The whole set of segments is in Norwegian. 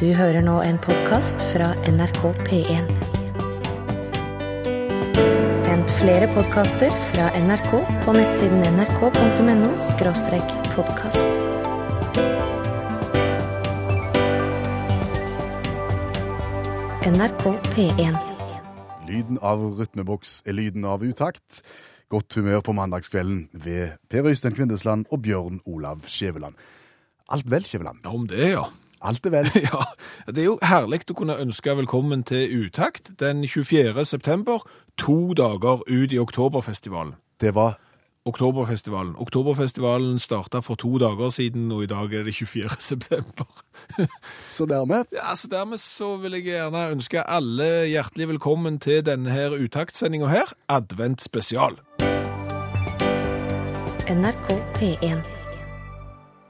Du hører nå en podkast fra NRK P1. Vent flere podkaster fra NRK på nettsiden nrk.no podkast. NRK P1. Lyden av rytmeboks er lyden av utakt. Godt humør på mandagskvelden ved Per Øystein Kvindesland og Bjørn Olav Skjæveland. Alt vel, Skjæveland? Ja, om det, ja. Alt er vel. ja. Det er jo herlig å kunne ønske velkommen til Utakt den 24. september, to dager ut i Oktoberfestivalen. Det var Oktoberfestivalen. Oktoberfestivalen starta for to dager siden, og i dag er det 24. september. så dermed Ja, så Dermed så vil jeg gjerne ønske alle hjertelig velkommen til denne her utaktsendinga her, Advent spesial. NRK P1.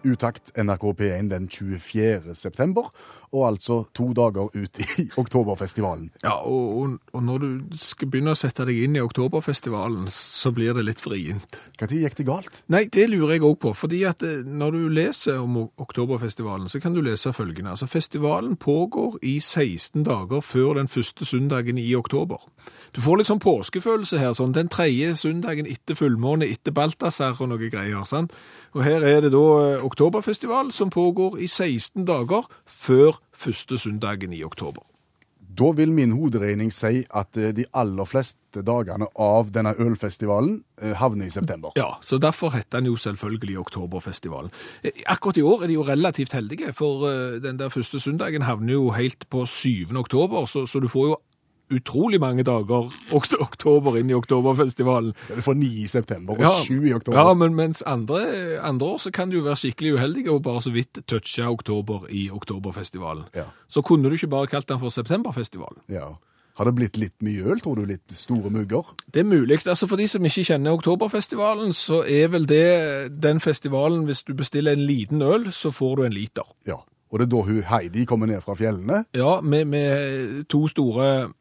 Utakt NRK P1 den 24. september, og altså to dager ut i Oktoberfestivalen. Ja, og, og, og når du skal begynne å sette deg inn i Oktoberfestivalen, så blir det litt vrient. Når gikk det galt? Nei, det lurer jeg òg på. fordi at eh, når du leser om Oktoberfestivalen, så kan du lese følgende. Altså, festivalen pågår i 16 dager før den første søndagen i oktober. Du får litt sånn påskefølelse her, sånn den tredje søndagen etter fullmåne, etter Balthazar og noe greier. sant? Og her er det da eh, Oktoberfestival som pågår i 16 dager før første søndagen i oktober. Da vil min hoderegning si at eh, de aller fleste dagene av denne ølfestivalen eh, havner i september. Ja, så derfor heter den jo selvfølgelig Oktoberfestivalen. Eh, Akkurat i år er de jo relativt heldige, for den der første søndagen havner jo helt på 7. oktober, så, så du får jo utrolig mange dager oktober inn i Oktoberfestivalen. Ja, Du får ni i september og Ja, sju i oktober. Ja, men mens andre, andre år så kan du være skikkelig uheldig og bare så vidt touche oktober i Oktoberfestivalen. Ja. Så kunne du ikke bare kalt den for Septemberfestivalen. Ja. Har det blitt litt mye øl, tror du? Litt store mugger? Det er mulig. Altså For de som ikke kjenner Oktoberfestivalen, så er vel det den festivalen Hvis du bestiller en liten øl, så får du en liter. Ja. Og det er da hun Heidi kommer ned fra fjellene. Ja, med, med to store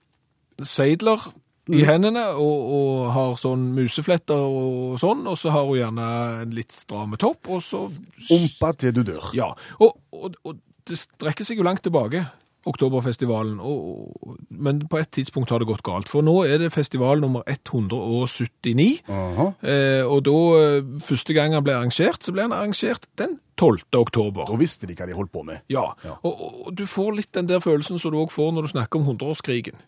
seidler i hendene og, og har sånn musefletter og sånn, og så har hun gjerne en litt stram topp, og så Ompa til du dør. Ja. Og, og, og det strekker seg jo langt tilbake. Oktoberfestivalen, men på et tidspunkt har det gått galt. For nå er det festival nummer 179. Eh, og da, eh, første gang han ble arrangert, så ble han arrangert den 12. oktober. Da visste de hva de holdt på med. Ja, Ja. Og, du får litt den der følelsen som du også får når du snakker om hundreårskrigen.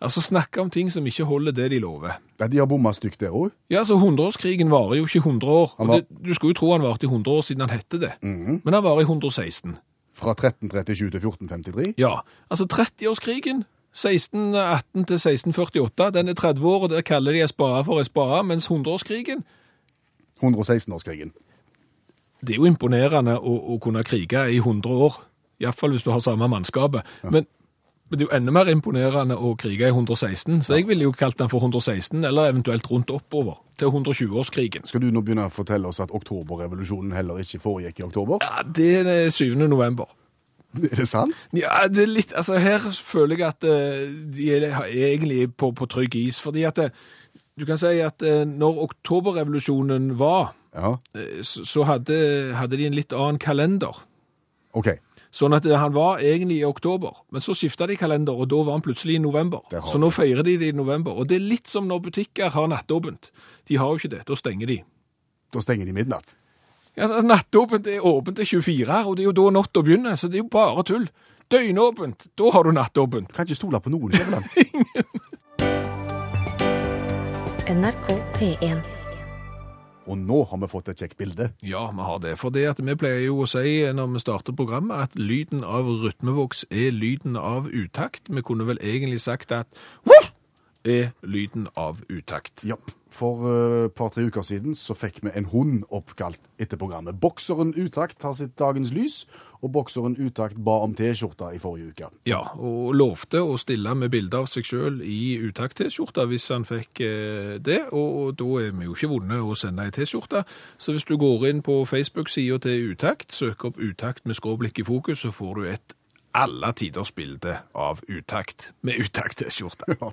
Altså snakke om ting som ikke holder det de lover. Ja, de har bomma stygt der òg. Ja, altså hundreårskrigen varer jo ikke 100 år. Var- det, du skulle jo tro han varte i 100 år siden han hette det. Men han varer i 116. Fra 1337 til 1453. Ja, altså 30-årskrigen, 1618 til 1648, den er 30 år, og der kaller de ei spade for ei spade, mens 100-årskrigen, 116-årskrigen. det er jo imponerende å, å kunne krige i 100 år, iallfall hvis du har samme mannskapet. Men, men det er jo enda mer imponerende å krige i 116, så jeg ville jo kalt den for 116, eller eventuelt rundt oppover, til 120-årskrigen. Skal du nå begynne å fortelle oss at oktoberrevolusjonen heller ikke foregikk i oktober? Ja, det er 7. november. Er det sant? Ja, det er litt, altså her føler jeg at eh, de er egentlig på, på trygg is, fordi at eh, du kan si at eh, når oktoberrevolusjonen var, Ja. så så hadde, hadde de en litt annen kalender. OK. Sånn at eh, han var egentlig i oktober, men så skifta de kalender, og da var han plutselig i november. Så nå feirer de det i november. Og det er litt som når butikker har nattåpent. De har jo ikke det, da stenger de. Da stenger de midnatt. Ja, Nattåpent er åpent til 24, og det er jo da natta begynner, så det er jo bare tull. Døgnåpent, da har du nattåpent. Kan ikke stole på noen, Skjæveland. NRK P1. Og nå har vi fått et kjekt bilde. Ja, vi har det. For det at vi pleier jo å si når vi starter programmet, at lyden av rytmevoks er lyden av utakt. Vi kunne vel egentlig sagt at Voff! er lyden av utakt. Ja. For eh, et par-tre uker siden så fikk vi en hund oppkalt etter programmet. Bokseren Utakt har sitt dagens lys, og bokseren Utakt ba om T-skjorta i forrige uke. Ja, og lovte å stille med bilde av seg sjøl i utakt-T-skjorta hvis han fikk eh, det. Og, og da er vi jo ikke vunnet å sende ei T-skjorte. Så hvis du går inn på Facebook-sida til Utakt, søker opp Utakt med skråblikk i fokus, så får du et alle tiders bilde av utakt med utakt-T-skjorte. Ja.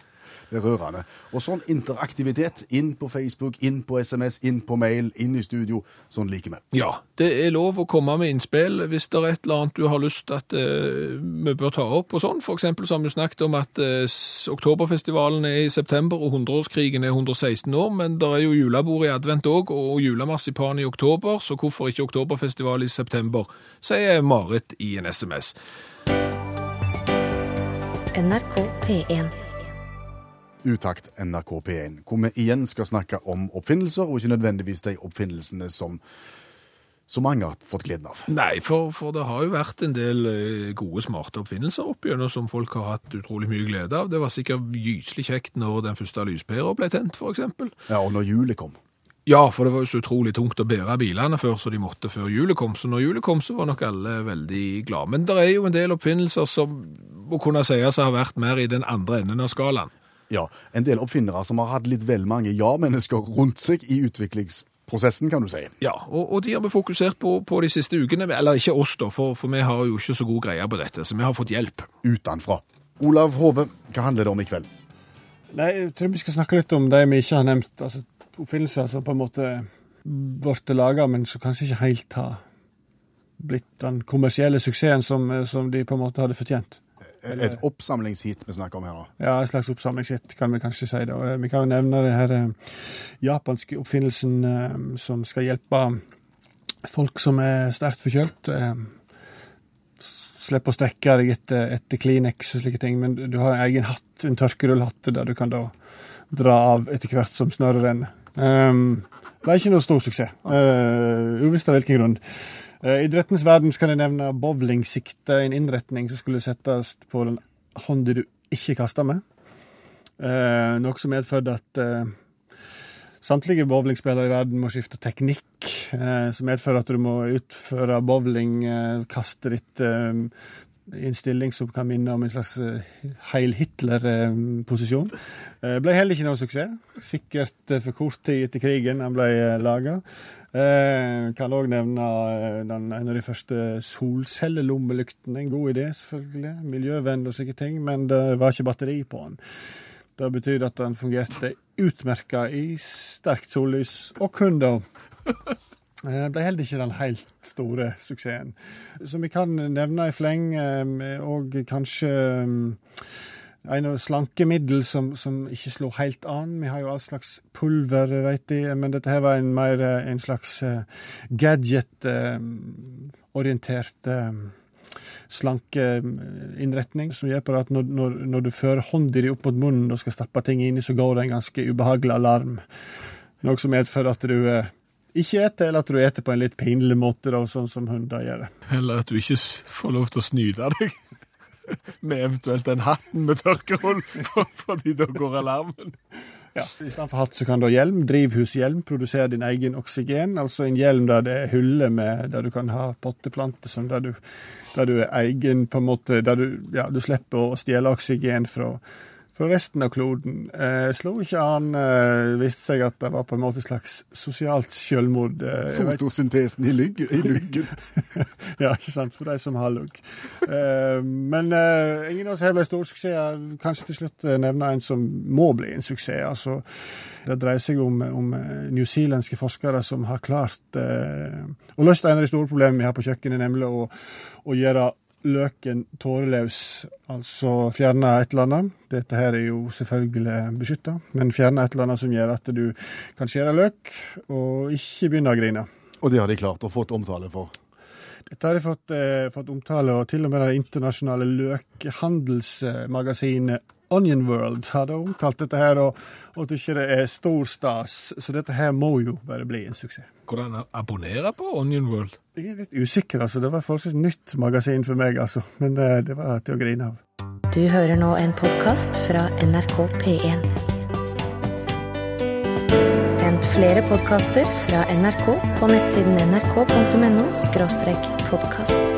Det er rørende. Og sånn interaktivitet inn på Facebook, inn på SMS, inn på mail, inn i studio. Sånn liker vi. Ja, det er lov å komme med innspill hvis det er et eller annet du har lyst at eh, vi bør ta opp og sånn. For eksempel så har vi snakket om at eh, oktoberfestivalen er i september og 100-årskrigen er 116 år, men det er jo julebord i advent òg og julemarsipan i oktober, så hvorfor ikke oktoberfestival i september, sier Marit i en SMS. NRK P1. Utakt NRK P1, hvor vi igjen skal snakke om oppfinnelser, og ikke nødvendigvis de oppfinnelsene som så mange har fått gleden av. Nei, for, for det har jo vært en del eh, gode, smarte oppfinnelser opp gjennom som folk har hatt utrolig mye glede av. Det var sikkert gyselig kjekt når den første lyspæra ble tent, eksempel. Ja, Og når julet kom. Ja, for det var jo så utrolig tungt å bære bilene før, så de måtte før julet kom. Så når julet kom, så var nok alle veldig glade. Men det er jo en del oppfinnelser som må kunne sies å ha vært mer i den andre enden av skalaen. Ja, En del oppfinnere som har hatt litt vel mange ja-mennesker rundt seg i utviklingsprosessen, kan du si. Ja, og, og de har vi fokusert på, på de siste ukene. Eller ikke oss, da, for, for vi har jo ikke så god greie på dette, så vi har fått hjelp. Utenfra. Olav Hove, hva handler det om i kveld? Nei, jeg tror vi skal snakke litt om de vi ikke har nevnt. Altså oppfinnelser som på en måte ble laga, men som kanskje ikke helt har blitt den kommersielle suksessen som, som de på en måte hadde fortjent. Et oppsamlingshit vi snakker om her nå. Ja, et slags oppsamlingshit, kan vi kanskje si. det. Eh, Vi kan jo nevne det her eh, japanske oppfinnelsen eh, som skal hjelpe folk som er sterkt forkjølt. Slipp å strekke deg etter, etter Kleenex og slike ting, men du har en egen hatt, en tørkerullhatt, der du kan da dra av etter hvert som snøret renner. Um, det er ikke noe stor suksess, uh, uvisst av hvilken grunn. I idrettens verden skal jeg nevne bowlingsikte, en innretning som skulle settes på den hånda du ikke kaster med. Eh, noe som medførte at eh, samtlige bowlingspillere i verden må skifte teknikk, Eh, som medfører at du må utføre bowlingkastet ditt uh, i en stilling som kan minne om en slags uh, Heil Hitler-posisjon. Uh, ble heller ikke noe suksess. Sikkert uh, for kort tid etter krigen han ble laga. Kan òg nevne den, en av de første solcellelommelyktene. En god idé, selvfølgelig. Miljøvennlig og slike ting, men det var ikke batteri på den. Det betyr at den fungerte utmerka i sterkt sollys, og kun da. Eh, ble heller ikke den helt store suksessen. Så vi kan nevne i fleng, eh, og kanskje eh, en slankemiddel som, som ikke slo helt an. Vi har jo all slags pulver, vet de, men dette her var en mer en slags gadget-orientert slankeinnretning, som gjør på det at når, når, når du fører hånda di opp mot munnen og skal stappe ting inni, så går det en ganske ubehagelig alarm. Noe som medfører at du ikke eter, eller at du eter på en litt pinlig måte, da, sånn som hunder gjør. Eller at du ikke får lov til å snyte deg med eventuelt den hatten med tørkehull, fordi da går alarmen. Ja. I stedet for hatt så kan ha hjelm, drivhushjelm, produsere din egen oksygen. Altså en hjelm der det er hylle med, der du kan ha potteplanter, som der du, der du er egen på en måte, der du, ja, du slipper å stjele oksygen fra, fra resten av kloden. Eh, slo ikke han eh, viste seg at det var på en måte et slags sosialt selvmord. Eh, Fotosyntesen i lyggen. I luggen. ja, ikke sant, for de som har lugg. Eh, men eh, ingen av oss her ble stor suksess. Kanskje til slutt eh, nevne en som må bli en suksess. Altså, det dreier seg om, om eh, newzealandske forskere som har klart å løse en av de store problemene vi har på kjøkkenet, nemlig å, å gjøre løken tåreløs, altså fjerne et eller annet. Dette her er jo selvfølgelig beskytta, men fjerne et eller annet som gjør at du kan skjære løk og ikke begynne å grine. Og det har de klart og fått omtale for. Dette har de fått, eh, fått omtale, og til og med det internasjonale løkhandelsmagasinet Onion World hadde omtalt dette her, og, og tykker det er stor stas. Så dette her må jo bare bli en suksess. Hvordan abonnere på Onion World? Jeg er litt usikker, altså. Det var forholdsvis nytt magasin for meg, altså. Men det, det var til å grine av. Du hører nå en podkast fra NRK P1. Hent flere podkaster fra NRK på nettsiden nrk.no podkast.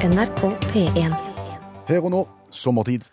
NRK P1. Her og nå, sommertid.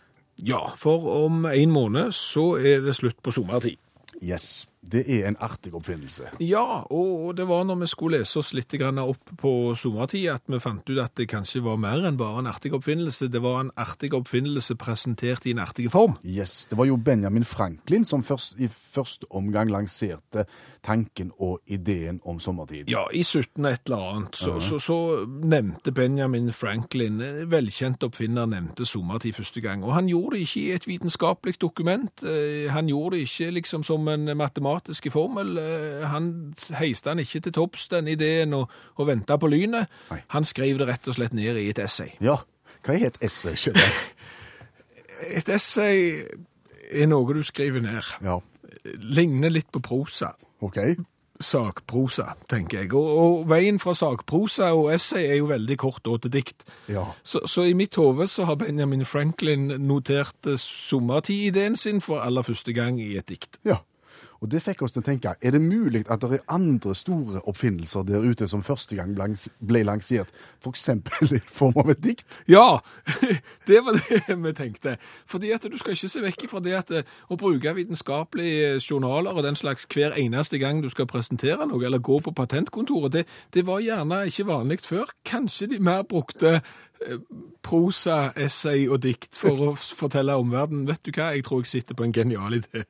Ja, for om en måned så er det slutt på sommertid. Yes. Det er en artig oppfinnelse. Ja, og det var når vi skulle lese oss litt opp på sommertid at vi fant ut at det kanskje var mer enn bare en artig oppfinnelse. Det var en artig oppfinnelse presentert i en artig form. Yes, Det var jo Benjamin Franklin som først, i første omgang lanserte tanken og ideen om sommertid. Ja, i 17 et eller annet, så, så, så nevnte Benjamin Franklin, velkjent oppfinner, nevnte sommertid første gang. Og han gjorde det ikke i et vitenskapelig dokument, eh, han gjorde det ikke liksom som en matematisk formel, eh, han heiste han ikke til topps, den ideen, og, og ventet på lynet. Nei. Han skrev det rett og slett ned i et essay. Ja, hva er et essay? jeg? Et essay er noe du skriver ned. Ja, Ligner litt på prosa. OK. Sakprosa, tenker jeg. Og, og veien fra sakprosa og essay er jo veldig kort og til dikt. Ja. Så, så i mitt hode så har Benjamin Franklin notert eh, sommertid-ideen sin for aller første gang i et dikt. ja. Og det fikk oss til å tenke, er det mulig at det er andre store oppfinnelser der ute som første gang ble lansert, eksempel i form av et dikt? Ja, det var det vi tenkte. Fordi at du skal ikke se vekk fra det at eh, å bruke vitenskapelige journaler og den slags hver eneste gang du skal presentere noe, eller gå på patentkontoret, det, det var gjerne ikke vanlig før. Kanskje de mer brukte eh, prosa, essay og dikt for å fortelle omverdenen, vet du hva, jeg tror jeg sitter på en genial idé.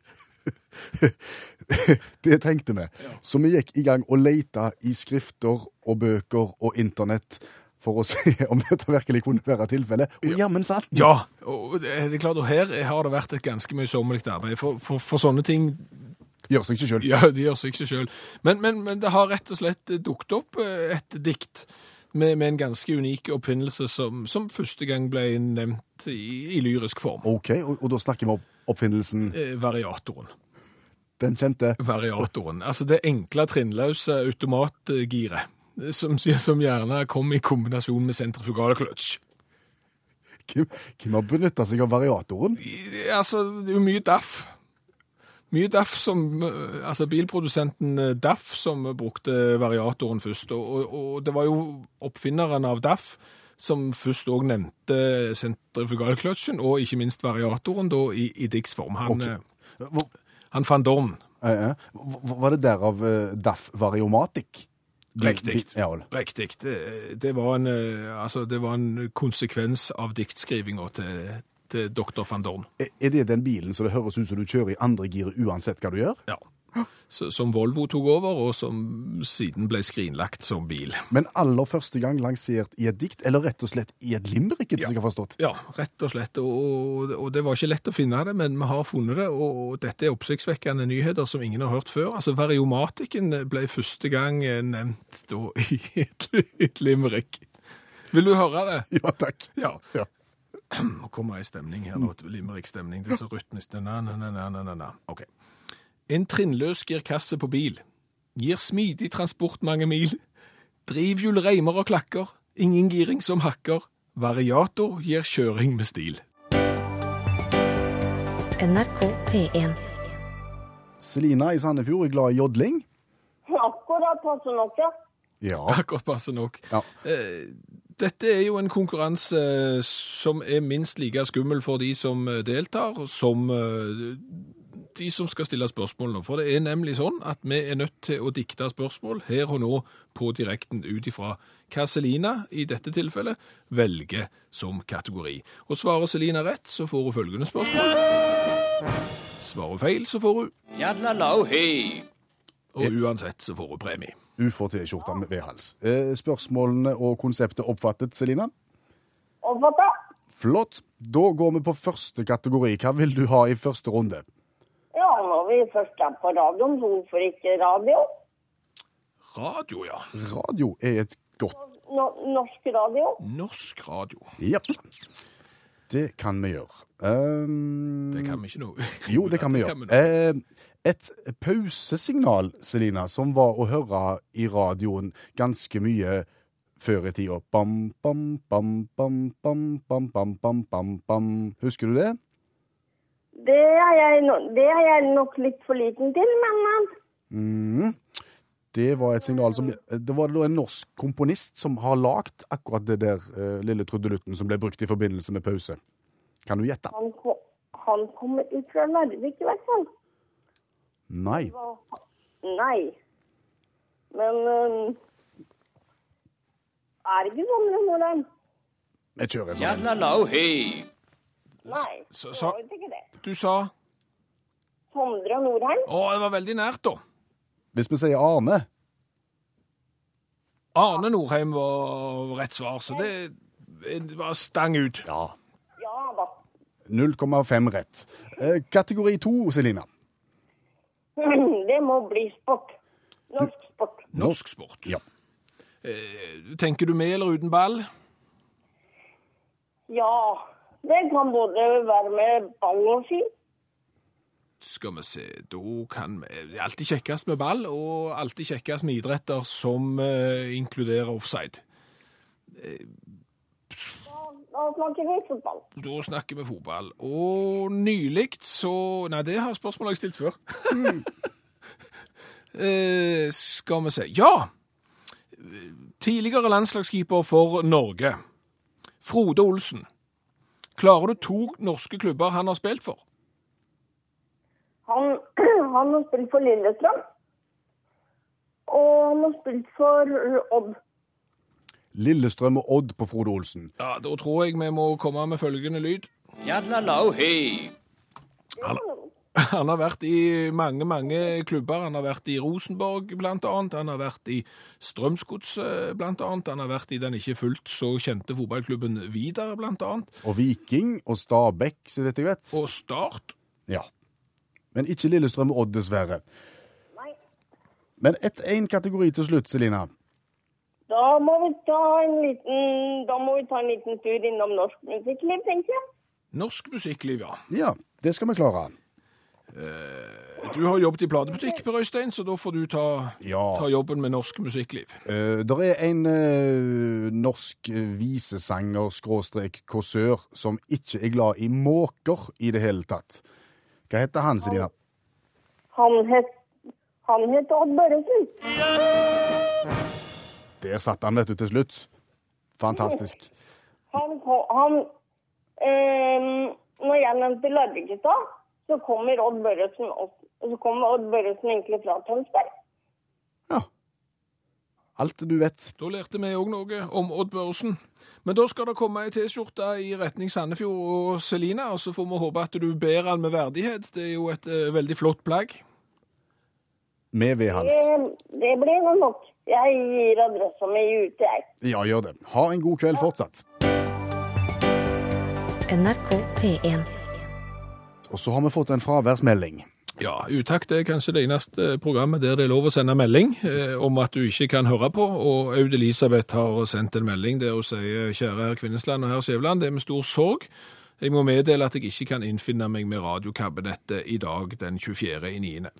det tenkte vi. Så vi gikk i gang og leita i skrifter og bøker og internett for å se om dette virkelig kunne være tilfellet. Og jammen sant! Ja, og det er klart, og her har det vært et ganske mye sommerlig arbeid, for, for, for sånne ting Gjør seg ikke sjøl. Ja, de gjør seg ikke sjøl. Men, men, men det har rett og slett dukket opp eh, et dikt med, med en ganske unik oppfinnelse som, som første gang ble nevnt i, i lyrisk form. OK, og, og da snakker vi om oppfinnelsen Eh, Variatoren. Den kjente. Variatoren. Altså det enkle, trinnløse automatgiret. eh, Som, som gjerne kom i kombinasjon med sentrifugalkløtsj. Hvem, hvem har benytta seg av variatoren? I- Altså, det er jo mye DAF. Mye DAF som, eh, altså bilprodusenten eh, DAF som brukte variatoren først, og, og, det var jo oppfinneren av DAF som først også nevnte sentrifugalkløtsjen, og ikke minst variatoren da i, i Dicks form. Han, Ok. Eh, han fant Dorn. eh, eh, var det derav eh, DAF Variomatic? Riktig. Ja. Riktig. Det, det, var en, eh, altså, det var en konsekvens av diktskrivinga til, til dr. van Dorn. Er- Er det den bilen så det høres ut som du kjører i andre giret uansett hva du gjør? Ja. Som Volvo tok over, og som siden ble skrinlagt som bil. Men aller første gang lansert i et dikt, eller rett og slett i et limerick, Ja. jeg har forstått? Ja, rett og slett. Og, og det var ikke lett å finne det, men vi har funnet det. Og dette er oppsiktsvekkende nyheter som ingen har hørt før. Altså, Variomatikken ble første gang nevnt da i et, et limerick. Vil du høre det? Ja, takk. Ja. Ja. Nå kommer ei stemning her nå, limerick-stemning. Det er så rytmisk. Na, na, na, na, na. Ok. En trinnløs girkasse på bil. Gir smidig transport mange mil. Drivhjul reimer og klakker. Ingen giring som hakker. Variator gir kjøring med stil. NRK P1. Selina i Sandefjord er glad i jodling. Akkurat passe nok, ja. Ja. Akkurat passe nok. Ja. Eh, Dette er jo en konkurranse som er minst like skummel for de som eh, deltar, som eh, de som skal stille spørsmålene. For det er nemlig sånn at vi er nødt til å dikte spørsmål her og nå på direkten ut ifra hva Selina i dette tilfellet velger som kategori. Og svarer Selina rett, så får hun følgende spørsmål. Svarer hun feil, så får hun. Og uansett så får hun premie. Hun får T-skjorta med ved hals. Eh, spørsmålene og konseptet oppfattet, Selina? Oppfattet. Flott. Da går vi på første kategori. Hva vil du ha i første runde? Når vi først er på radioen, hvorfor ikke radio? Radio, ja. Radio er et godt No norsk radio? Norsk radio. Ja. Det kan vi gjøre. Um, Det kan vi ikke nå. Jo, det kan vi gjøre. nå. Eh, et pausesignal, Selina, som var å høre i radioen ganske mye før i tida. Bam, bam, bam, bam, bam, bam, bam, bam, bam, bam. Husker du det? Det er jeg, no det er jeg nok litt for liten til, men Mhm. Det var et signal som Det var da en norsk komponist som har lagd akkurat det der uh, lille trudelutten som ble brukt i forbindelse med pause. Kan du gjette? han, ko han kommer ut fra Larvik i hvert fall. Nei. Var, Nei. Men um, Er det ikke Sondre Nordheim? Jeg kjører sånn. Nei, Så- det så- var jo ikke det. Du sa Sondre Nordheim? Å, det var veldig nært, da. Hvis vi sier Arne Arne Norheim var rett svar, så det det var stang ut. Ja. Ja da. 0,5 rett. Eh, kategori to, Selina. Det må bli sport. Norsk sport. Norsk sport. Ja. Eh, Tenker du med eller uten ball? Ja, det kan både være med ball og ski. Skal vi se, da kan vi Det er alltid kjekkest med ball, og alltid kjekkest med idretter som eh, inkluderer offside. Da snakker vi fotball. Da snakker vi fotball. Og nylig så Nei, det har spørsmålet jeg stilt før. eh, skal vi se Ja! Tidligere landslagskeeper for Norge, Frode Olsen. Klarer du to norske klubber han har spilt for? Han, han har spilt for Lillestrøm. Og han har spilt for Odd. Lillestrøm og Odd på Frode Olsen. Ja, Da tror jeg vi må komme med følgende lyd. Jallalau, hei. Han har vært i mange, mange klubber. Han har vært i Rosenborg, blant annet. Han har vært i Strømsgodset, blant annet. Han har vært i den ikke fullt så kjente fotballklubben Vidar, blant annet. Og Viking og Stabæk, så vidt jeg vet. Og Start. Ja. Men ikke Lillestrøm og Odd, dessverre. Nei. Men ett én kategori til slutt, Selina. Da må vi ta en liten, da må vi ta en liten tur innom norsk musikkliv, tenker jeg. Norsk musikkliv, ja. Ja, det skal vi klare. Du har jobbet i platebutikk, Per Øystein, så da får du ta, Ja. ta jobben med norsk musikkliv. Uh, der er en uh, norsk visesanger, skråstrek kåsør, som ikke er glad i måker i det hele tatt. Hva heter han, Selina? Han het, han heter Odd Børresen. Der satt han, vet du, til slutt. Fantastisk. Han, han ehm, Når jeg nevnte Larvik-stad, så kommer Odd Børresen opp. Så kommer Odd Børresen egentlig fra Tønsberg. Ja. Alt du vet. Da lærte vi òg noe om Odd Børresen. Men da skal det komme ei T-skjorte i retning Sandefjord og Selina, og så får vi håpe at du bærer den med verdighet. Det er jo et uh, veldig flott plagg. Med ved hans. Det, det blir nok. Jeg gir adressa mi ut, jeg. Ja, gjør det. Ha en god kveld fortsatt. NRK P1. Og så har vi fått en fraværsmelding. Ja, Utakt er kanskje det eneste programmet der det er lov å sende melding eh, om at du ikke kan høre på. Og Aud Elisabeth har sendt en melding der hun sier kjære herr Kvinnesland og herr Skjæveland, det er med stor sorg. Jeg må meddele at jeg ikke kan innfinne meg med radiokabinettet i dag den 24. i 9.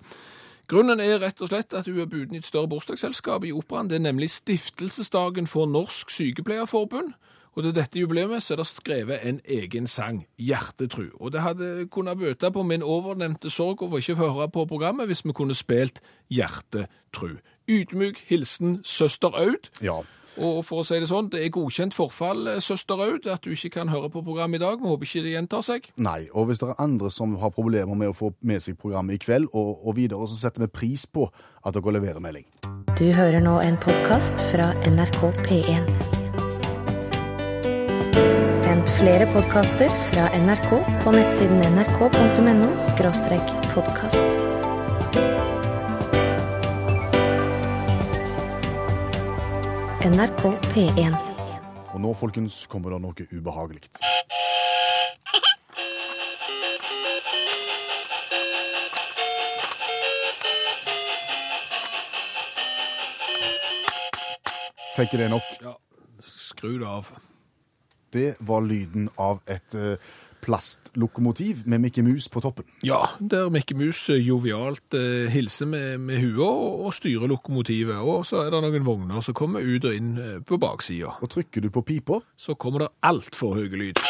Grunnen er rett og slett at hun er buden i et større bursdagsselskap i Operaen. Det er nemlig stiftelsesdagen for Norsk Sykepleierforbund. Og til dette jubileet så er det skrevet en egen sang, Hjertetru. Og det hadde kunnet bøte på min overnevnte sorg over ikke å få høre på programmet hvis vi kunne spilt Hjertetru. Ydmyk hilsen søster Aud. Ja. Og for å si det sånn, det er godkjent forfall, eh, søster Aud, at du ikke kan høre på programmet i dag. Vi håper ikke det gjentar seg. Nei, og hvis det er andre som har problemer med å få med seg programmet i kveld og, og videre, så setter vi pris på at dere leverer melding. Du hører nå en podkast fra NRK P1. Flere podkaster fra NRK på nettsiden nrk.no podkast. NRK P1. Og nå, folkens, kommer det noe ubehagelig. Tenker det er nok. Ja, skru det av. Det var lyden av et eh, plastlokomotiv med Mickey Mus på toppen. Ja, der Mikke Mus eh, jovialt eh, hilser med, med huet og, og styrer lokomotivet. Og så er det noen vogner som kommer ut og inn på baksida. Og trykker du på pipa, Så kommer det altfor høy lyd.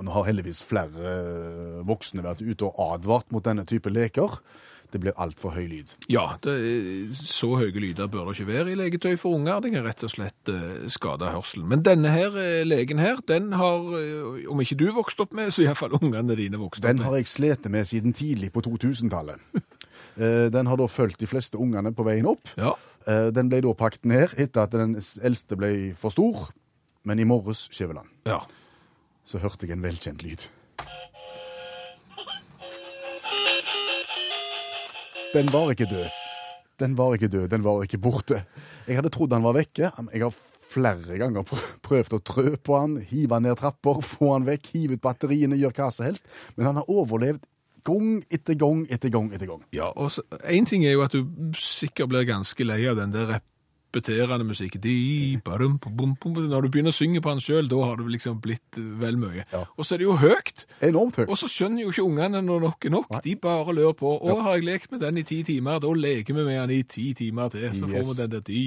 og nå har heldigvis flere voksne vært ute og advart mot denne type leker. Det ble altfor høy lyd. Ja, det, så høye lyder bør det ikke være i legetøy for unger. Det kan rett og slett eh, skade hørselen. Men denne her eh, legen her, den har, eh, om ikke du vokst opp med, så iallfall ungene dine vokst Den har jeg slitt med siden tidlig på 2000-tallet. Eh, Den har da fulgt de fleste ungene på veien opp. Ja. Den ble da pakket ned etter at den eldste ble for stor. Men i morges, Skjæveland, ja. så hørte jeg en velkjent lyd. Den var ikke død. Den var ikke død, den var ikke borte. Jeg hadde trodd han var vekke. Jeg har flere ganger prøvd å trø på han, hive han ned trapper, få han vekk, hive ut batteriene, gjøre hva som helst. Men han har overlevd gang etter gang etter gang etter gang. Ja, og Én ting er jo at du sikkert blir ganske lei av den der repeterende musikk. De, badum, bum, bum, bum. Når du begynner å synge på den sjøl, da har det liksom blitt vel mye. Ja. Og så er det jo høyt. Enormt høyt. Og så skjønner jo ikke ungene når nok er nok. De bare lør på. Å, har jeg lekt med den i ti timer, da leker vi med den i ti timer til. Så får vi den der di,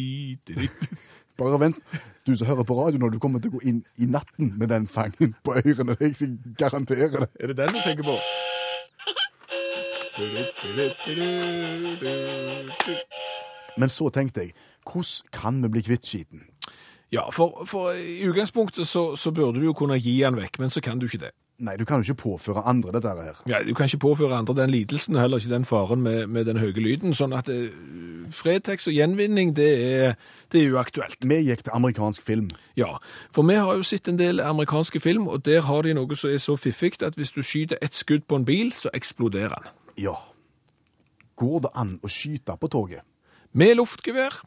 di, di. Bare vent, du som hører på radio når du kommer til å gå inn i natten med den sangen på ørene. Jeg garanterer det. Er det den du tenker på? Men så tenkte jeg, hvordan kan vi bli kvitt skiten? Ja, for, for i utgangspunktet så, så burde du jo kunne gi den vekk, men så kan du ikke det. Nei, du kan jo ikke påføre andre dette her. Ja, du kan ikke påføre andre den lidelsen, og heller ikke den faren med, med den høye lyden. Sånn at eh, Fretex og gjenvinning, det er, det er uaktuelt. Vi gikk til amerikansk film. Ja, for vi har jo sett en del amerikanske film, og der har de noe som er så fiffig at hvis du skyter ett skudd på en bil, så eksploderer den. Ja. Går det an å skyte på toget? Med luftgevær,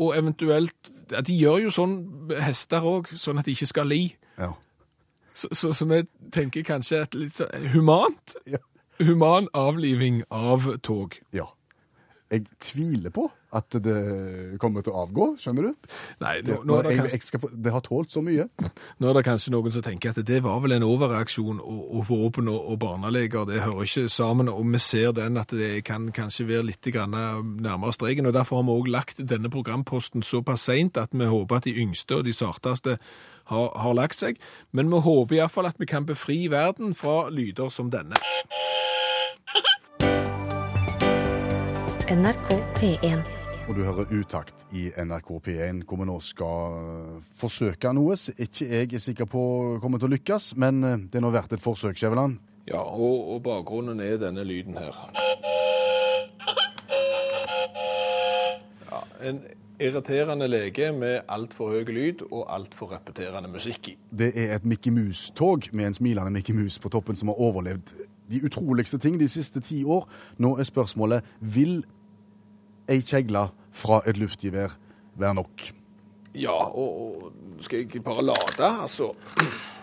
og eventuelt ja, De gjør jo sånn hester òg, sånn at de ikke skal li. Ja. Så, så, så vi tenker kanskje et litt sånn humant Ja. Human avliving av tog. ja. Jeg tviler på at det kommer til å avgå, skjønner du? Nei, nå, nå, det jeg, kanskje, jeg skal få, det har tålt så mye. nå er det kanskje noen som tenker at det var vel en overreaksjon, og, og våpen og, og barneleger, det hører ikke sammen, og vi ser den at det kan kanskje være litt grann nærmere streken, og derfor har vi også lagt denne programposten såpass sent at vi håper at de yngste og de sarteste har, har lagt seg, men vi håper i hvert fall at vi kan befri verden fra lyder som denne. NRK P1. Og du hører utakt i NRK P1, hvor vi nå skal øh, forsøke noe som ikke jeg er sikker på kommer til å lykkes, men øh, det er nå verdt et forsøk, Skjæveland. Ja, og, og bakgrunnen er denne lyden her. Ja, en irriterende lege med altfor høy lyd og altfor repeterende musikk i. Det er et Mickey Mouse-tog med en smilende Mickey Mouse på toppen som har overlevd de utroligste ting de siste ti år. Nå er spørsmålet vil ei kjegle fra et luftgevær være nok? Ja, og, og skal jeg bare lade, altså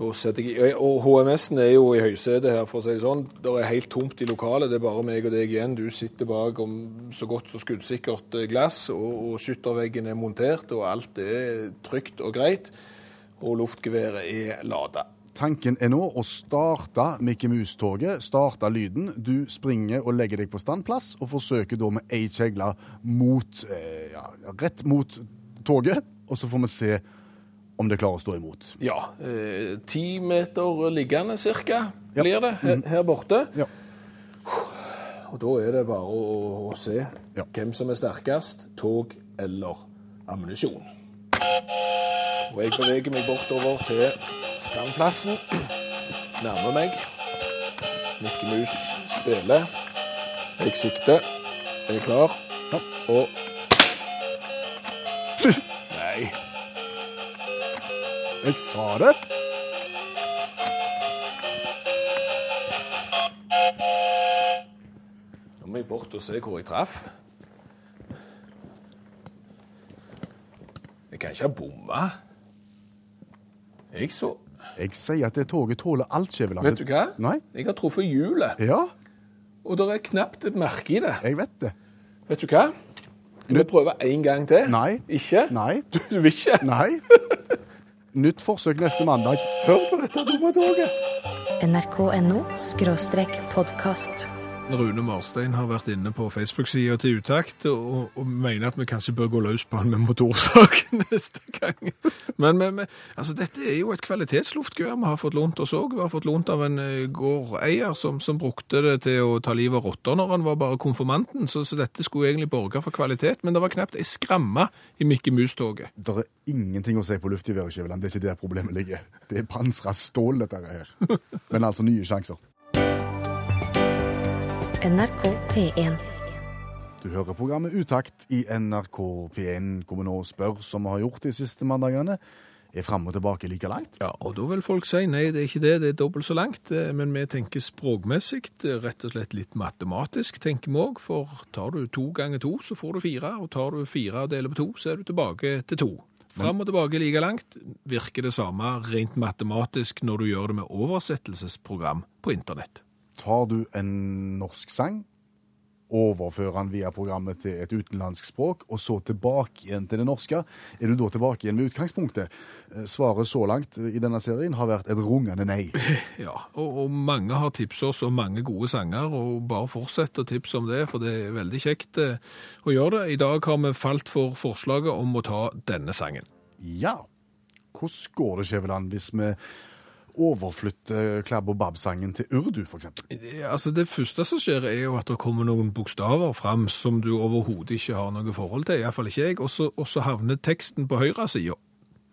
jeg Og HMS-en er jo i høysetet her, for å si det sånn. Det er helt tomt i lokalet. Det er bare meg og deg igjen. Du sitter bak om så godt så skuddsikkert eh, glass, og, og skytterveggen er montert, og alt er trygt og greit. Og luftgeværet er lada. Tanken er nå å starte Mickey Mouse-toget, starte lyden. Du springer og legger deg på standplass, og forsøker da med ei kjegle mot, eh, ja, rett mot toget. Og så får vi se om det klarer å stå imot. Ja. eh, Ti meter liggende cirka Ja. blir det her, her borte. Ja. Og da er det bare å, å se Ja. hvem som er sterkest, tog eller ammunisjon. Og jeg beveger meg bortover til standplassen. Nærmer meg. Mikke Mus spiller. Jeg sikter. Jeg er klar. Og Nei. Jeg sa det! Nå må jeg bort og se hvor jeg traff. Jeg kan ikke ha bomma. Jeg så Jeg sier at det toget tåler alt, Skjæveland. Vet du hva? Nei? Jeg har truffet hjulet, Ja, og det er knapt et merke i det. jeg vet det. Vet du hva? Skal vi prøve en gang til? Nei. Ikke? Nei. Du, du vil ikke? Nei. Nytt forsøk neste mandag. Hør på dette dumme toget. nrk.no podkast. Rune Marstein har vært inne på Facebook-sida til Utakt og, og mener at vi kanskje bør gå løs på han med motorsak neste gang. Men, men, men altså, dette er jo et kvalitetsluftgevær vi har fått lånt oss òg. Vi har fått lånt av en eh, gårdeier som, som brukte det til å ta livet av rotter når han var bare konfirmanten, så, så dette skulle egentlig borge for kvalitet. Men det var knapt ei skramme i Mikke Mus-toget. Det er ingenting å si på luftgeværet, Skjæveland. Det er ikke der problemet ligger. Det er pansra stål, dette her. Men altså nye sjanser. NRK P1. Du hører programmet Utakt i NRK P1. Kommer nå og spør, som vi har gjort de siste mandagene. Er fram og tilbake like langt? Ja, og da vil folk si nei, det er ikke det, det er dobbelt så langt. eh, Men vi tenker språkmessig, eh, rett og slett litt matematisk, tenker vi òg. For tar du to ganger to, så får du fire. Og tar du fire og deler på to, så er du tilbake til to. Fram og tilbake like langt virker det samme rent matematisk når du gjør det med oversettelsesprogram på internett. Tar du en norsk sang, overfører den via programmet til et utenlandsk språk, og så tilbake igjen til det norske, er du da tilbake igjen med utgangspunktet? Eh, Svaret så langt i denne serien har vært et rungende nei. Ja, og, og mange har tipset oss om mange gode sanger, og bare fortsett å tipse om det, for det er veldig kjekt eh, å gjøre det. I dag har vi falt for forslaget om å ta denne sangen. Ja, hvordan går det, Skjæveland, hvis vi overflytter Klæbo Bab-sangen til urdu? Det- Altså, det første som skjer er jo at det kommer noen bokstaver fram som du overhodet ikke har noe forhold til, i hvert fall ikke jeg, og så, havner teksten på høyre sida.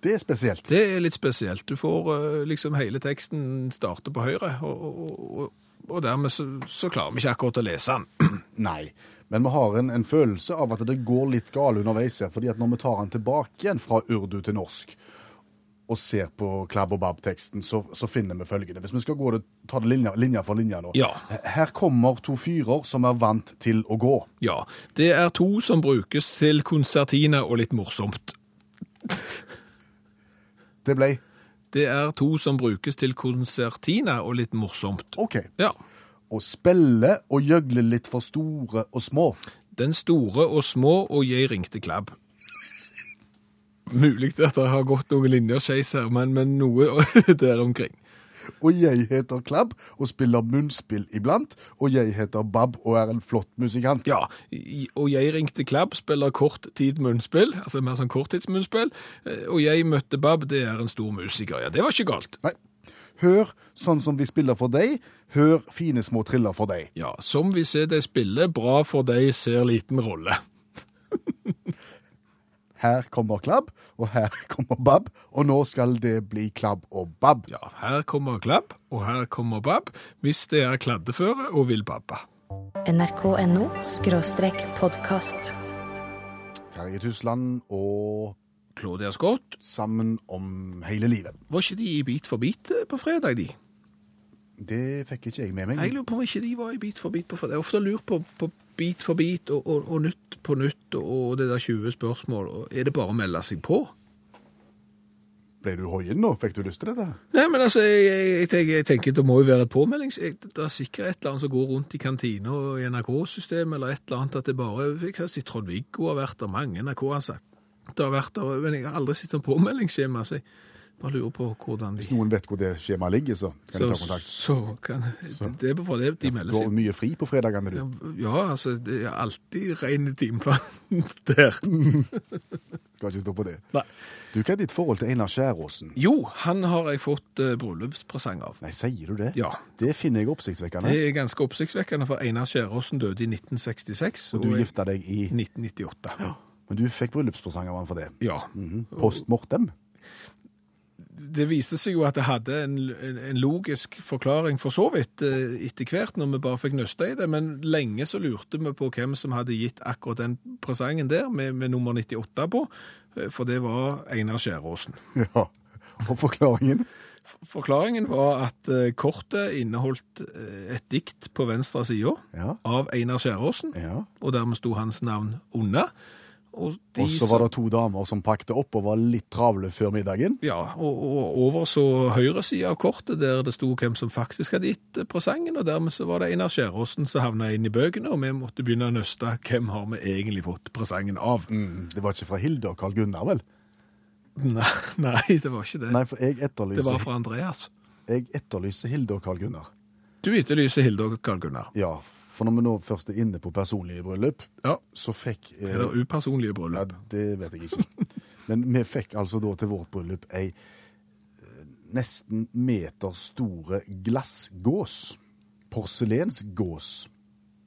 Det er spesielt. Det er litt spesielt. Du får eh, liksom hele teksten starte på høyre, og, og, og dermed så, så klarer vi ikke akkurat å lese den. Nei. Men vi har en, en følelse av at det går litt galt underveis her, fordi at når vi tar den tilbake igjen fra urdu til norsk, og ser på Klabb og Bab-teksten, så, så finner vi følgende. Hvis vi skal gå det, ta det linja, linja for linja nå. Ja. Her kommer to fyrer som er vant til å gå. Ja, det er to som brukes til konsertine og litt morsomt. Det blei? Det er to som brukes til konsertine og litt morsomt. OK. Ja. Og spille og gjøgle litt for store og små. Den store og små, og jeg ringte Klabb. Mulig at det har gått noen linjer skeis her, men, men noe der omkring. Og jeg heter Klabb og spiller munnspill iblant. Og jeg heter Bab og er en flott musikant. Ja, og jeg ringte Klabb, spiller kort tid munnspill, altså mer sånn korttidsmunnspill, eh, og jeg møtte Bab, det er en stor musiker. Ja, det var ikke galt. Nei. Hør sånn som vi spiller for deg. Hør fine små triller for deg. Ja, som vi ser deg spille, bra for deg, ser liten rolle. Her kommer Klabb, og her kommer Bab, og nå skal det bli Klabb og Bab. Ja, her kommer Klabb, og her kommer Bab, hvis det er kladdeføre og vil babbe. NRK.no skråstrek podkast. Terje Tusland og Claudia Scott, Sammen om hele livet. var ikke de i Bit for bit eh, på fredag, de? Det fikk ikke jeg med meg. Jeg lurer på om ikke de var i Bit for bit på. Jeg ofte lurt på, på Bit for bit og, og, og Nytt på nytt og, det der 20 spørsmål. Er det bare å melde seg på? Ble du hoien nå? Fikk du lyst til dette? Nei, men altså, jeg, jeg, tenker, jeg tenker det må jo være et påmeldings... Det er sikkert et eller annet som går rundt i kantina og i NRK-systemet, eller et eller annet at det bare... Jeg har sett Trond-Viggo har vært der, mange NRK-ansatte har vært der, men jeg har aldri sett en påmeldingsskjema, Altså. Bare lurer på hvordan de... Hvis noen vet hvor det skjemaet ligger, så kan de ta kontakt. så kan... Det er for det de melder Du seg har mye fri på fredagene, du. Ja, altså, det er alltid ren timeplan der. Skal ikke stå på det. Nei. Du, Hva er ditt forhold til Einar Skjæråsen? Jo, han har jeg fått uh, bryllupspresang av. Nei, sier du det? Ja. Det finner jeg oppsiktsvekkende. Det er ganske oppsiktsvekkende, for Einar Skjæråsen døde i 1966. Og du jeg- gifta deg i 1998. Ja. Men du fikk bryllupspresang av han for det. Ja. Mhm. Post mortem? Det viste seg jo at det hadde en, en, logisk forklaring for så vidt eh, etter hvert, når vi bare fikk nøste i det, men lenge så lurte vi på hvem som hadde gitt akkurat den presangen der, med, med nummer 98 på, eh, for det var Einar Skjæråsen. Ja. Og forklaringen? Forklaringen var at eh, kortet inneholdt eh, et dikt på venstre side Ja. av Einar Skjæråsen, ja. og dermed sto hans navn under. Og, så var det to damer som pakte opp og var litt travle før middagen. Ja, og, og over så høyre side av kortet, der det sto hvem som faktisk hadde gitt presangen, og dermed så var det Einar Skjæråsen som havna inn i bøkene, og vi måtte begynne å nøste hvem har vi egentlig fått presangen av. Mm, det var ikke fra Hilde og Carl Gunnar, vel? Nei, nei, det var ikke det. Nei, for jeg etterlyser... det var fra Andreas. jeg etterlyser Hilde og Carl Gunnar. Du etterlyser Hilde og Karl Gunnar. Ja, For når vi nå først er inne på personlige bryllup, Ja. så fikk eh, Er det upersonlige Ja, det vet jeg ikke. Men vi fikk altså da til vårt bryllup ei eh, nesten meter store glassgås. Porselensgås.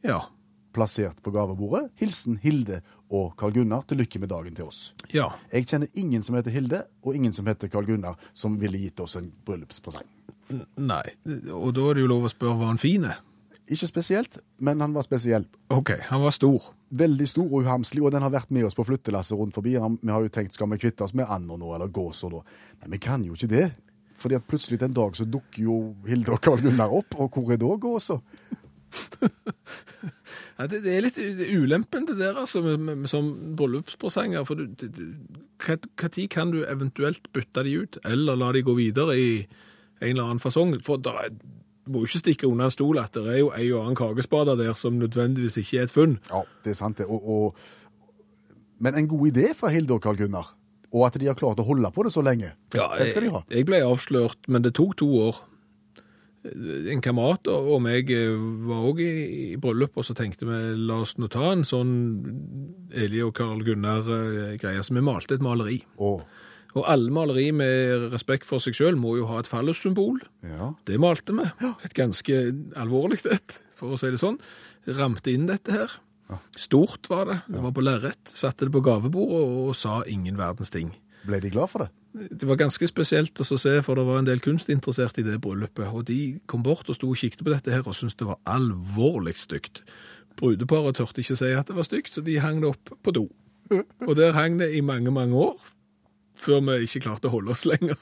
Ja. Plassert på gavebordet. Hilsen Hilde og Karl Gunnar til lykke med dagen til oss. Ja. Jeg kjenner ingen som heter Hilde, og ingen som heter Karl Gunnar, som ville gitt oss en bryllupspresang. Nei. Og da er det jo lov å spørre var han fin er. Ikke spesielt, men han var spesiell. OK, han var stor. Veldig stor og uhamslig, og den har vært med oss på flyttelasset rundt forbi. Vi har jo tenkt, skal vi kvitte oss med ander nå, eller gåser da? Nei, vi kan jo ikke det. Fordi at plutselig en dag så dukker jo Hilde og Karl Gunnar opp, og hvor er da gåsa? Ja, det, det er litt ulempen det der, altså, med, med, som bryllupspresanger. For når kan du eventuelt bytte de ut, eller la de gå videre i en eller annen fasong? For der er, du må jo ikke stikke under en stol at det er jo en og annen kakespader der som nødvendigvis ikke er et funn. Ja, det er sant det. Og, og, men en god idé fra Hilde og Karl Gunnar. Og at de har klart å holde på det så lenge. det skal de ha. Jeg, jeg ble avslørt, men det tok to år. En kamerat og meg eh, var òg i, i bryllup, og så tenkte vi la oss nå ta en sånn Eli og Karl Gunnar-greie. Så vi malte et maleri. Og, Og alle maleri med respekt for seg sjøl må jo ha et fallossymbol. ja, Det malte vi. Et ganske alvorlig et, for å si det sånn. Ramte inn dette her. Stort var det. Det var på lerret. Satte det på gavebordet og sa ingen verdens ting. ble de glad for det? Det var ganske spesielt å se, for det var en del kunstinteresserte i det bryllupet. Og de kom bort og sto og kikket på dette her og syntes det var alvorlig stygt. Brudeparet tørte ikke si at det var stygt, så de hang det opp på do. Og der hang det i mange, mange år, før vi ikke klarte å holde oss lenger.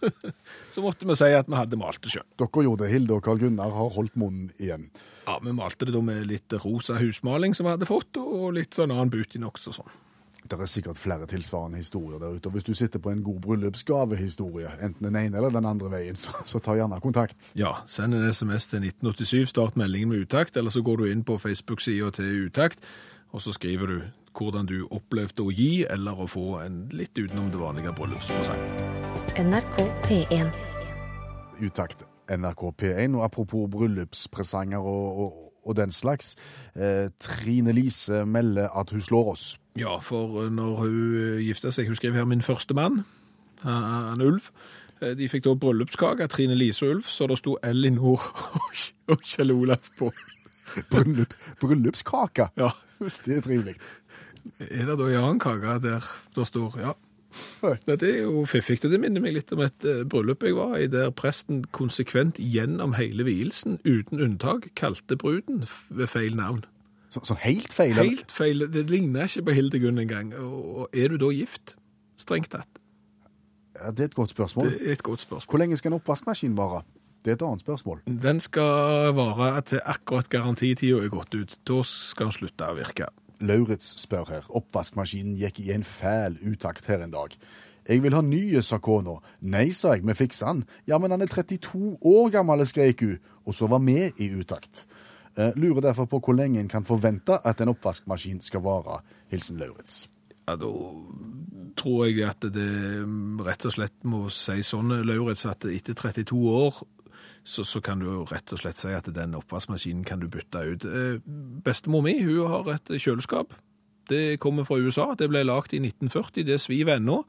Så måtte vi si at vi hadde malt det sjøl. Dere gjorde det. Hilde og Karl Gunnar har holdt munnen igjen. Ja, vi malte det da med litt rosa husmaling som vi hadde fått, og litt sånn annen Butinox og sånn. Det er sikkert flere tilsvarende historier der ute. og Hvis du sitter på en god bryllupsgavehistorie, enten den ene eller den andre veien, så, så ta gjerne kontakt. Ja, send en SMS til 1987, start meldingen med utakt, eller så går du inn på Facebook-sida til utakt, og så skriver du hvordan du opplevde å gi, eller å få en litt utenom det vanlige bryllupspresang. NRK P1. Utakt NRK P1. Og apropos bryllupspresanger og, og, og den slags. Eh, Trine Lise melder at hun slår oss. Ja, for når hun eh, gifta seg, hun skrev her min første mann, en ulv. Eh, de fikk da bryllupskake av Trine Lise og Ulf, så det sto Elinor og Kjell Olav på. Bryllup, bryllupskake. Ja, Det er trivelig. Er det da en annen kake der det står ja? Det er jo fiffig. Det minner meg litt om et eh, bryllup jeg var i, der presten konsekvent gjennom hele vielsen, uten unntak, kalte bruden ved feil navn. Så, sånn helt feil. eller? Helt feil. Det ligner ikke på Hildegunn engang. Og er du da gift? Strengt tatt. Ja, det er et godt spørsmål. Det er et godt spørsmål. Hvor lenge skal en oppvaskmaskin vare? Det er et annet spørsmål. Den skal vare til akkurat garantitida er gått ut. Da skal den slutte å virke. Lauritz spør her. Oppvaskmaskinen gikk i en fæl utakt her en dag. Jeg vil ha nye, sa kona. Nei, sa jeg, vi fikser han. Ja, men han er 32 år gammel, skrek hun, og så var vi i utakt. Eh, lurer derfor på hvor lenge en kan forvente at en oppvaskmaskin skal vare. Hilsen Lauritz. Ja, da tror jeg at det rett og slett må si sånn, Lauritz, at etter 32 år så, så kan du jo rett og slett si at den oppvaskmaskinen kan du bytte ut. Eh, Bestemor mi hun har et kjøleskap. Det kommer fra USA. Det ble lagt i 1940. Det sviver ennå.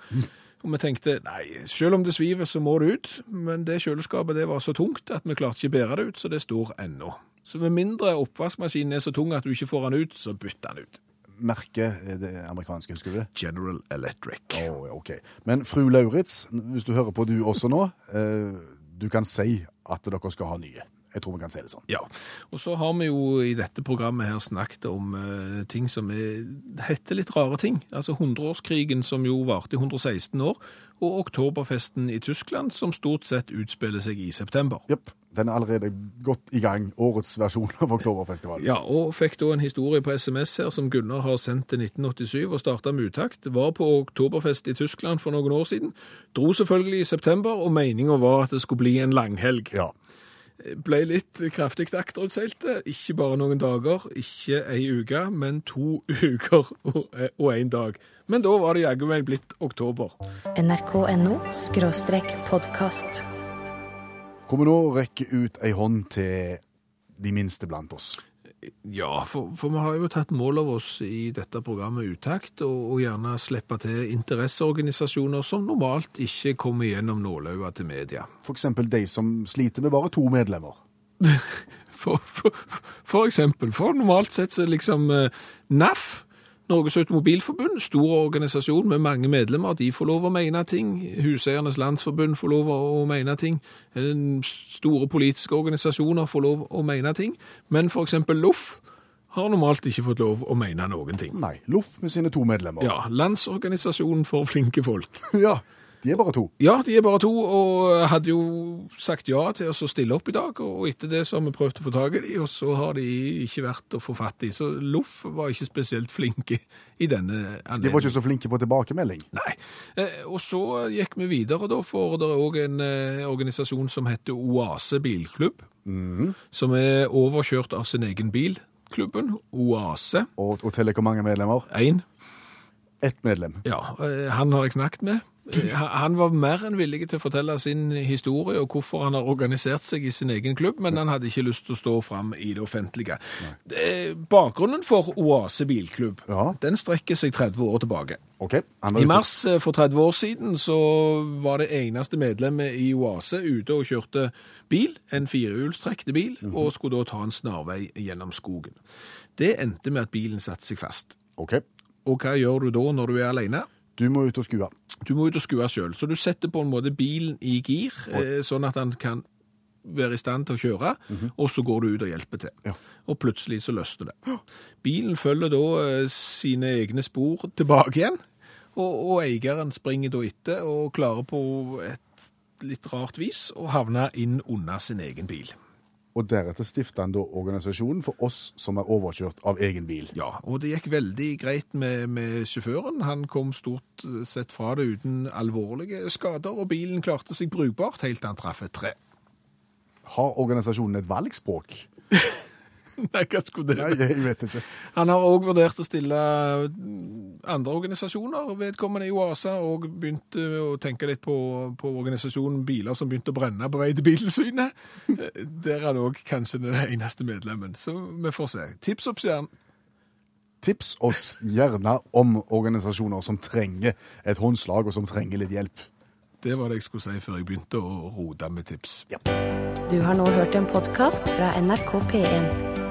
Og vi tenkte nei, selv om det sviver, så må det ut. Men det kjøleskapet det var så tungt at vi klarte ikke bære det ut, så det står ennå. Så med mindre oppvaskmaskinen er så tung at du ikke får den ut, så bytt den ut. Merket er det amerikanske, husker du det? General Electric. Å, ja, ok. Men fru Lauritz, hvis du hører på du også nå, eh, du kan si at dere skal ha nye. Jeg tror vi kan si det sånn. Ja, og så har vi jo i dette programmet her snakket om uh, ting som er, heter litt rare ting. Altså 100-årskrigen som jo varte i 116 år, og oktoberfesten i Tyskland som stort sett utspiller seg i september. Jepp. Den er allerede godt i gang, årets versjon av Oktoberfestivalen. Ja, og fikk da en historie på SMS her som Gunnar har sendt til 1987 og startet med utakt. Var på oktoberfest i Tyskland for noen år siden. Dro selvfølgelig i september, og meningen var at det skulle bli en langhelg. Ja. ble litt kraftig akterutseilt. Ikke bare noen dager, ikke ei uke, men to uker og, én en dag. Men da var det jaggu meg blitt oktober. NRK.no skråstrek podkast. Hvor vi nå rekker ut ei hånd til de minste blant oss. Ja, for, for vi har jo tatt mål av oss i dette programmet Utakt, og, og gjerne slippe til interesseorganisasjoner som normalt ikke kommer gjennom nåløyet til media. For eksempel de som sliter med bare to medlemmer. For, for, for eksempel, for normalt sett så liksom eh, NAF, Norges Automobilforbund, stor organisasjon med mange medlemmer, de får lov å mene ting. Huseiernes Landsforbund får lov å mene ting. Eh, Store politiske organisasjoner får lov å mene ting. Men eksempel LOF har normalt ikke fått lov å mene noen ting. Nei, Loff med sine to medlemmer. Ja, Landsorganisasjonen for flinke folk. ja. De er bare to. Ja, de er bare to, og hadde jo sagt ja til å stille opp i dag, og etter det så har vi prøvd å få tak i dem, og så har de ikke vært å få fatt i. Så Loff var ikke spesielt flinke i denne anledningen. De var ikke så flinke på tilbakemelding. Nei. Eh, og så gikk vi videre da, for det er òg en eh, organisasjon som heter Oase Bilklubb, som er overkjørt av sin egen bil. Klubben, Oase. Og, og teller hvor mange medlemmer? Én. Ett medlem. Ja, eh, han har jeg snakket med. Eh, han- var mer enn villig til å fortelle sin historie og hvorfor han har organisert seg i sin egen klubb, men han hadde ikke lyst til å stå fram i det offentlige. Nei. Bakgrunnen for Oase bilklubb, Ja. den strekker seg 30 år tilbake. Okay. I mars eh, for 30 år siden så var det eneste medlemmet i Oase ute og kjørte bil, en firehjulstrekte bil, og skulle da ta en snarvei gjennom skogen. Det endte med at bilen satte seg fast. Okay. Og hva gjør du da når du er alene? Du må ut og skue. Du må ut og skue sjøl, så du setter på en måte bilen i gir, eh, sånn at han kan være i stand til å kjøre, og så går du ut og hjelper til. Ja. Og plutselig så løsner det. Bilen følger da eh, sine egne spor tilbake igjen, og, og eieren springer da etter og klarer på et litt rart vis å havne inn under sin egen bil. Og deretter stifta han da organisasjonen for oss som er overkjørt av egen bil. Ja, og det gikk veldig greit med, med sjåføren. Han kom stort sett fra det uten alvorlige skader, og bilen klarte seg brukbart helt til han traff et tre. Har organisasjonen et valgspråk? Nei, hva skulle det Nei, jeg vet ikke. Han har òg vurdert å stille andre organisasjoner vedkommende i Oasa, og begynte å tenke litt på, på organisasjonen biler som begynte å brenne på vei til Biltilsynet. Der er han òg kanskje den eneste medlemmen, så vi får se. Tips opp stjernen. Tips oss gjerne om organisasjoner som trenger et håndslag, og som trenger litt hjelp. Det var det jeg skulle si før jeg begynte å rote med tips. Du har nå hørt en podkast fra NRK P1.